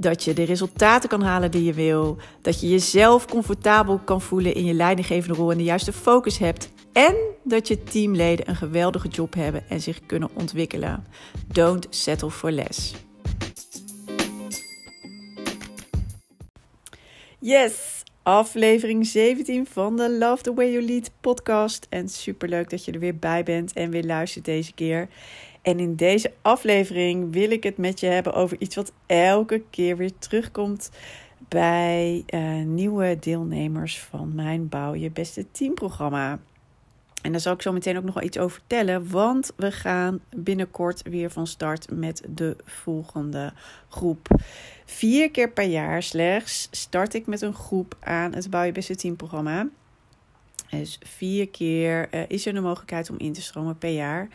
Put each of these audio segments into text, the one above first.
Dat je de resultaten kan halen die je wil. Dat je jezelf comfortabel kan voelen in je leidinggevende rol en de juiste focus hebt. En dat je teamleden een geweldige job hebben en zich kunnen ontwikkelen. Don't settle for less. Yes, aflevering 17 van de Love the Way You Lead podcast. En super leuk dat je er weer bij bent en weer luistert deze keer. En in deze aflevering wil ik het met je hebben over iets wat elke keer weer terugkomt bij uh, nieuwe deelnemers van mijn Bouw Je Beste Team programma. En daar zal ik zo meteen ook nog wel iets over vertellen, want we gaan binnenkort weer van start met de volgende groep. Vier keer per jaar slechts start ik met een groep aan het Bouw Je Beste Team programma. Dus vier keer uh, is er de mogelijkheid om in te stromen per jaar.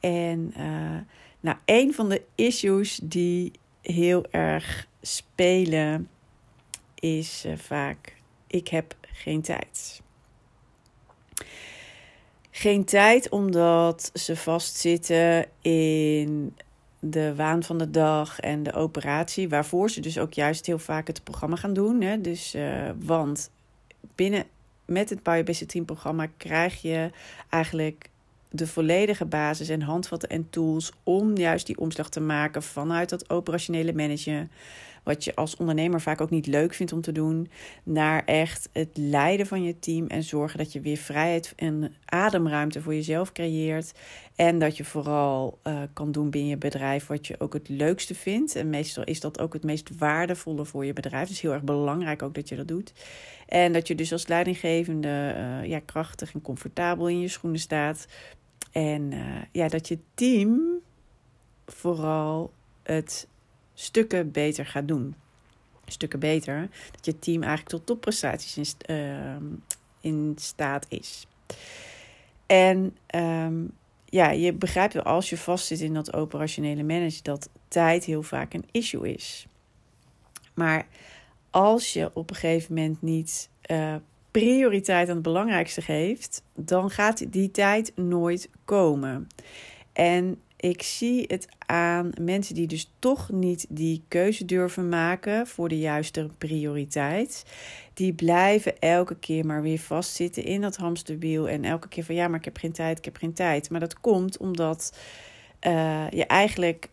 En uh, nou, een van de issues die heel erg spelen is uh, vaak: ik heb geen tijd. Geen tijd omdat ze vastzitten in de waan van de dag en de operatie, waarvoor ze dus ook juist heel vaak het programma gaan doen. Hè? Dus, uh, want binnen met het BioBC Team programma krijg je eigenlijk de volledige basis en handvatten en tools om juist die omslag te maken vanuit dat operationele managen, wat je als ondernemer vaak ook niet leuk vindt om te doen, naar echt het leiden van je team en zorgen dat je weer vrijheid en ademruimte voor jezelf creëert en dat je vooral uh, kan doen binnen je bedrijf wat je ook het leukste vindt. En meestal is dat ook het meest waardevolle voor je bedrijf. Dus heel erg belangrijk ook dat je dat doet. En dat je dus als leidinggevende uh, ja, krachtig en comfortabel in je schoenen staat. En uh, ja, dat je team vooral het stukken beter gaat doen. Stukken beter. Dat je team eigenlijk tot topprestaties in, uh, in staat is. En um, ja, je begrijpt wel als je vastzit in dat operationele managen dat tijd heel vaak een issue is. Maar als je op een gegeven moment niet uh, prioriteit aan het belangrijkste geeft, dan gaat die tijd nooit komen. En ik zie het aan mensen die dus toch niet die keuze durven maken voor de juiste prioriteit. Die blijven elke keer maar weer vastzitten in dat hamsterwiel. En elke keer van ja, maar ik heb geen tijd, ik heb geen tijd. Maar dat komt omdat uh, je eigenlijk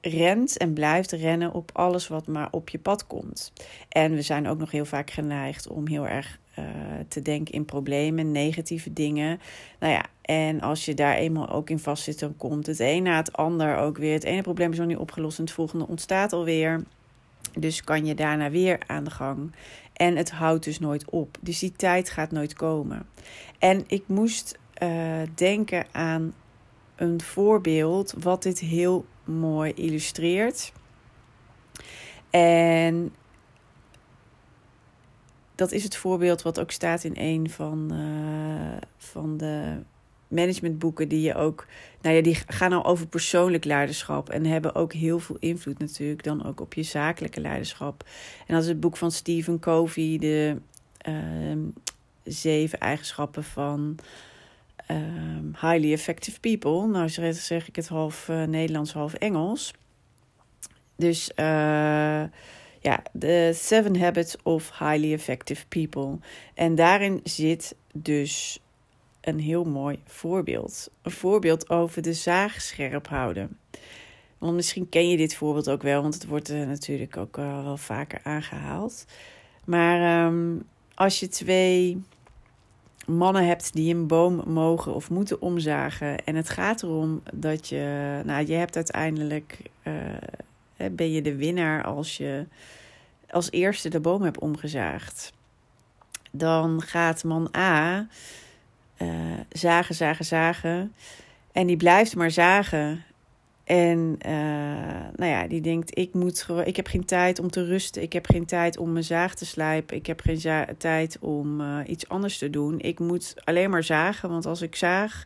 rent en blijft rennen op alles wat maar op je pad komt. En we zijn ook nog heel vaak geneigd om heel erg uh, te denken in problemen, negatieve dingen. Nou ja, en als je daar eenmaal ook in vast zit, dan komt het een na het ander ook weer. Het ene probleem is nog niet opgelost en het volgende ontstaat alweer. Dus kan je daarna weer aan de gang. En het houdt dus nooit op. Dus die tijd gaat nooit komen. En ik moest uh, denken aan een voorbeeld wat dit heel mooi illustreert. En dat is het voorbeeld wat ook staat in een van, uh, van de managementboeken die je ook, nou ja, die gaan al over persoonlijk leiderschap en hebben ook heel veel invloed natuurlijk dan ook op je zakelijke leiderschap. En dat is het boek van Stephen Covey, de uh, zeven eigenschappen van um, highly effective people. Nou zeg ik het half uh, Nederlands, half Engels. Dus uh, ja, de Seven Habits of Highly Effective People. En daarin zit dus een heel mooi voorbeeld. Een voorbeeld over de zaag scherp houden. Want misschien ken je dit voorbeeld ook wel, want het wordt uh, natuurlijk ook uh, wel vaker aangehaald. Maar um, als je twee mannen hebt die een boom mogen of moeten omzagen. En het gaat erom dat je, nou, je hebt uiteindelijk, uh, ben je de winnaar als je als eerste de boom hebt omgezaagd. Dan gaat man A uh, zagen, zagen, zagen. En die blijft maar zagen. En uh, nou ja, die denkt: ik, moet ik heb geen tijd om te rusten. Ik heb geen tijd om mijn zaag te slijpen. Ik heb geen tijd om uh, iets anders te doen. Ik moet alleen maar zagen. Want als ik zaag,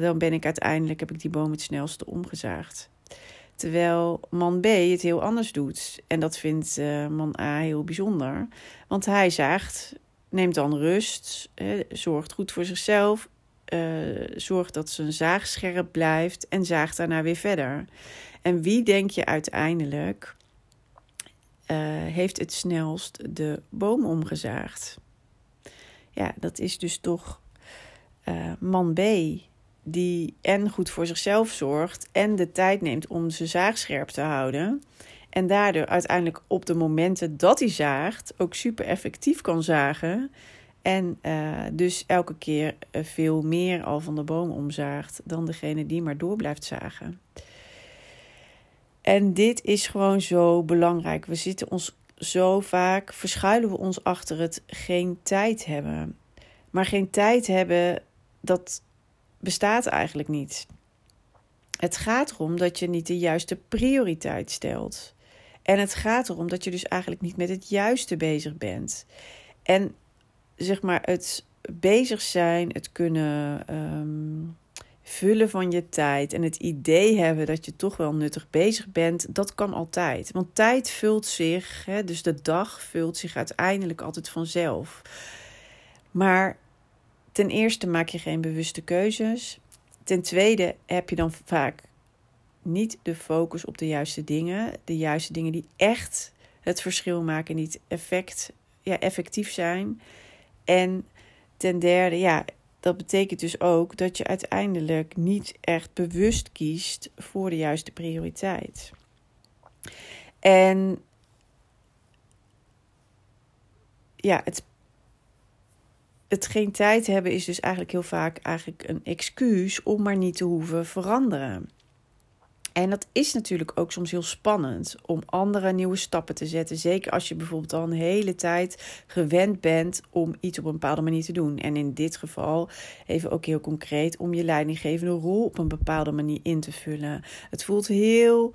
dan ben ik uiteindelijk heb ik die boom het snelste omgezaagd. Terwijl man B het heel anders doet. En dat vindt man A heel bijzonder. Want hij zaagt, neemt dan rust, zorgt goed voor zichzelf uh, zorgt dat zijn zaag scherp blijft en zaagt daarna weer verder. En wie denk je uiteindelijk uh, heeft het snelst de boom omgezaagd? Ja, dat is dus toch man B, die en goed voor zichzelf zorgt en de tijd neemt om zijn zaag scherp te houden. En daardoor uiteindelijk op de momenten dat hij zaagt ook super effectief kan zagen. En uh, dus elke keer eh, veel meer al van de boom omzaagt dan degene die maar door blijft zagen. En dit is gewoon zo belangrijk. We zitten ons zo vaak, verschuilen we ons achter het geen tijd hebben. Maar geen tijd hebben, dat bestaat eigenlijk niet. Het gaat erom dat je niet de juiste prioriteit stelt. En het gaat erom dat je dus eigenlijk niet met het juiste bezig bent. En zeg maar het bezig zijn, het kunnen ehm, vullen van je tijd en het idee hebben dat je toch wel nuttig bezig bent, dat kan altijd. Want tijd vult zich, hè, dus de dag vult zich uiteindelijk altijd vanzelf. Maar ten eerste maak je geen bewuste keuzes. Ten tweede heb je dan vaak niet de focus op de juiste dingen. De juiste dingen die echt het verschil maken, niet effect, ja, effectief zijn. En ten derde, ja, dat betekent dus ook dat je uiteindelijk niet echt bewust kiest voor de juiste prioriteit. En ja, het, het geen tijd hebben is dus eigenlijk heel vaak eigenlijk een excuus om maar niet te hoeven veranderen. En dat is natuurlijk ook soms heel spannend om andere nieuwe stappen te zetten. Zeker als je bijvoorbeeld al een hele tijd gewend bent om iets op een bepaalde manier te doen. En in dit geval even ook heel concreet om je leidinggevende rol op een bepaalde manier in te vullen. Het voelt heel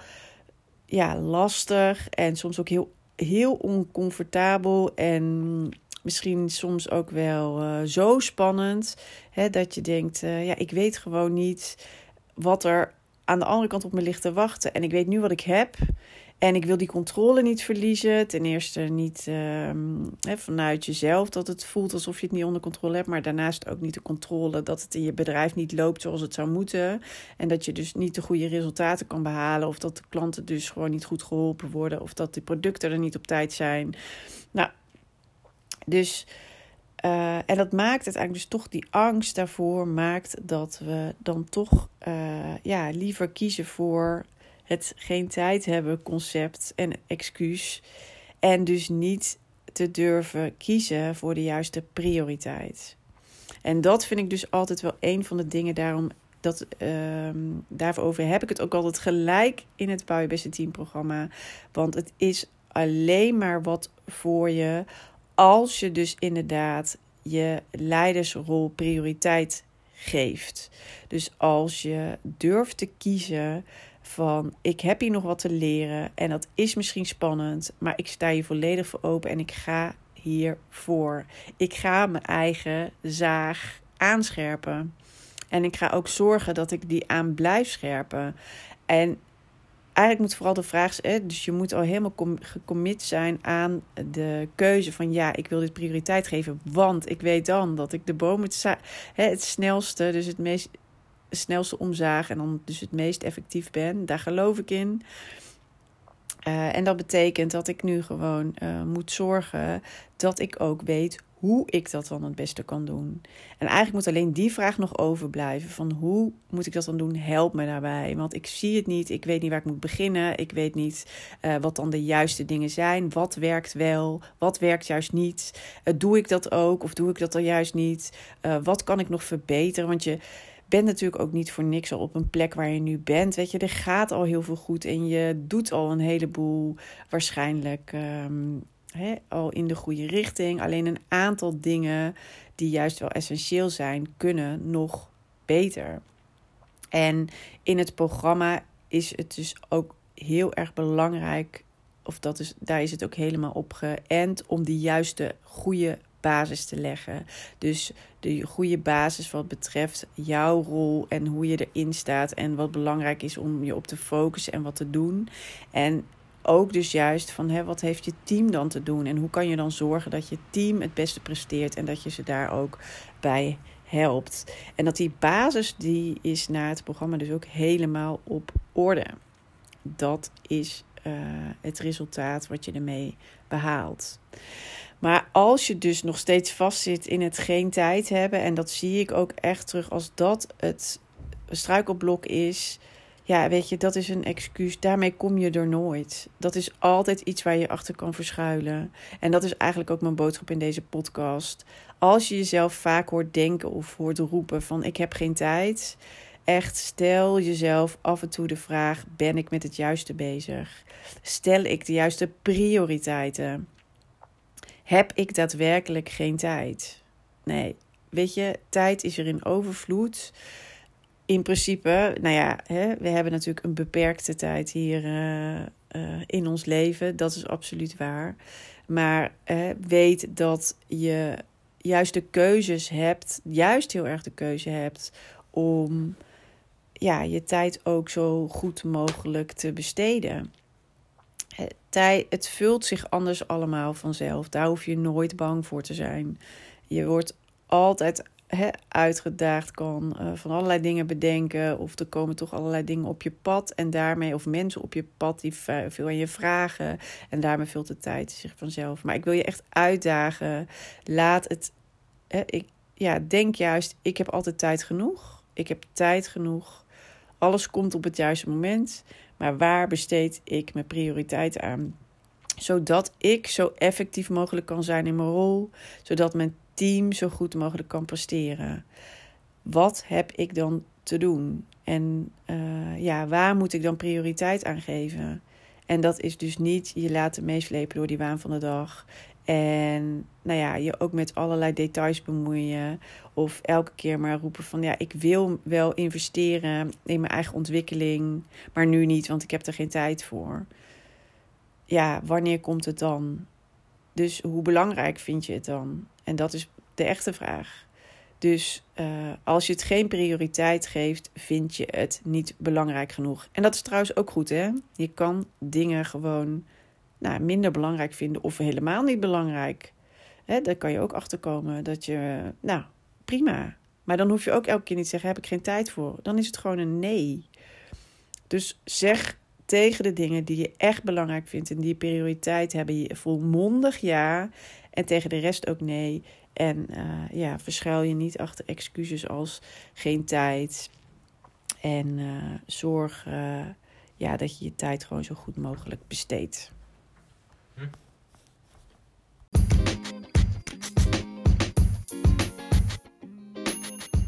ja, lastig en soms ook heel, heel oncomfortabel en misschien soms ook wel uh, zo spannend hè, dat je denkt: uh, ja, ik weet gewoon niet wat er aan de andere kant op me ligt te wachten. En ik weet nu wat ik heb. En ik wil die controle niet verliezen. Ten eerste niet um, vanuit jezelf dat het voelt alsof je het niet onder controle hebt. Maar daarnaast ook niet de controle dat het in je bedrijf niet loopt zoals het zou moeten. En dat je dus niet de goede resultaten kan behalen. Of dat de klanten dus gewoon niet goed geholpen worden. Of dat de producten er niet op tijd zijn. Dus uh, en dat maakt uiteindelijk dus toch die angst daarvoor maakt dat we dan toch uh, ja, liever kiezen voor het geen tijd hebben concept en excuus. En dus niet te durven kiezen voor de juiste prioriteit. En dat vind ik dus altijd wel een van de dingen. Daarom dat, uh, daarover heb ik het ook altijd gelijk in het Bouw je Beste Team programma. Want het is alleen maar wat voor je als je dus inderdaad je leidersrol prioriteit geeft. Dus als je durft te kiezen van ik heb hier nog wat te leren en dat is misschien spannend, maar ik sta hier volledig voor open en ik ga hiervoor. Ik ga mijn eigen zaag aanscherpen. En ik ga ook zorgen dat ik die aan blijf scherpen. En eigenlijk moet vooral de vraag zijn, dus je moet al helemaal gecommit zijn aan de keuze van ja, ik wil dit prioriteit geven, want ik weet dan dat ik de boom het, het snelste, dus het meest snelste omzaag en dan dus het meest effectief ben. Daar geloof ik in. Uh, en dat betekent dat ik nu gewoon uh, moet zorgen dat ik ook weet hoe ik dat dan het beste kan doen. En eigenlijk moet alleen die vraag nog overblijven: van hoe moet ik dat dan doen? Help me daarbij. Want ik zie het niet, ik weet niet waar ik moet beginnen, ik weet niet uh, wat dan de juiste dingen zijn. Wat werkt wel, wat werkt juist niet? Uh, doe ik dat ook of doe ik dat dan juist niet? Uh, wat kan ik nog verbeteren? Want je bent natuurlijk ook niet voor niks al op een plek waar je nu bent. Weet je, er gaat al heel veel goed en je doet al een heleboel waarschijnlijk. Um, al in de goede richting. Alleen een aantal dingen die juist wel essentieel zijn, kunnen nog beter. En in het programma is het dus ook heel erg belangrijk, of dat is, daar is het ook helemaal op geënt, om die juiste goede basis te leggen. Dus de goede basis wat betreft jouw rol en hoe je erin staat en wat belangrijk is om je op te focussen en wat te doen. En ook dus juist van hè, wat heeft je team dan te doen en hoe kan je dan zorgen dat je team het beste presteert en dat je ze daar ook bij helpt. En dat die basis die is na het programma dus ook helemaal op orde. Dat is uh, het resultaat wat je ermee behaalt. Maar als je dus nog steeds vastzit in het geen tijd hebben, en dat zie ik ook echt terug als dat het struikelblok is. Ja, weet je, dat is een excuus. Daarmee kom je er nooit. Dat is altijd iets waar je achter kan verschuilen. En dat is eigenlijk ook mijn boodschap in deze podcast. Als je jezelf vaak hoort denken of hoort roepen van ik heb geen tijd. Echt, stel jezelf af en toe de vraag: ben ik met het juiste bezig? Stel ik de juiste prioriteiten? heb ik daadwerkelijk geen tijd? Nee, weet je, tijd is er in overvloed. In principe, nou ja, hè, we hebben natuurlijk een beperkte tijd hier uh, uh, in ons leven. Dat is absoluut waar. Maar weet dat je juist de keuzes hebt, juist heel erg de keuze hebt om ja, je tijd ook zo goed mogelijk te besteden het vult zich anders allemaal vanzelf. Daar hoef je nooit bang voor te zijn. Je wordt altijd uitgedaagd, kan uh, van allerlei dingen bedenken. Of er komen toch allerlei dingen op je pad. En daarmee, of mensen op je pad die veel aan je vragen. En daarmee vult de tijd zich vanzelf. Maar ik wil je echt uitdagen. Laat het. ik ja, denk juist, ik heb altijd tijd genoeg. Ik heb tijd genoeg. Alles komt op het juiste moment. Maar waar besteed ik mijn prioriteit aan? Zodat ik zo effectief mogelijk kan zijn in mijn rol. Zodat mijn team zo goed mogelijk kan presteren. Wat heb ik dan te doen? En uh, ja, waar moet ik dan prioriteit aan geven? En dat is dus niet je laten meeslepen door die waan van de dag. En nou ja, je ook met allerlei details bemoeien. Of elke keer maar roepen van ja, ik wil wel investeren in mijn eigen ontwikkeling. Maar nu niet, want ik heb er geen tijd voor. Ja, wanneer komt het dan? Dus hoe belangrijk vind je het dan? En dat is de echte vraag. Dus uh, als je het geen prioriteit geeft, vind je het niet belangrijk genoeg. En dat is trouwens ook goed, hè? Je kan dingen gewoon nou, minder belangrijk vinden of helemaal niet belangrijk. Hè, daar kan je ook achter komen dat je, nou, prima. Maar dan hoef je ook elke keer niet te zeggen: heb ik geen tijd voor. Dan is het gewoon een nee. Dus zeg tegen de dingen die je echt belangrijk vindt en die prioriteit hebben, je volmondig ja. En tegen de rest ook nee. En uh, ja, verschuil je niet achter excuses als geen tijd. En uh, zorg uh, ja, dat je je tijd gewoon zo goed mogelijk besteedt.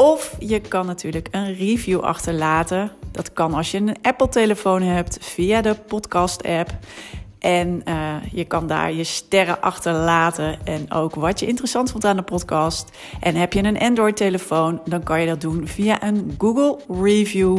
Of je kan natuurlijk een review achterlaten. Dat kan als je een Apple-telefoon hebt via de podcast-app. En uh, je kan daar je sterren achterlaten en ook wat je interessant vond aan de podcast. En heb je een Android-telefoon, dan kan je dat doen via een Google Review.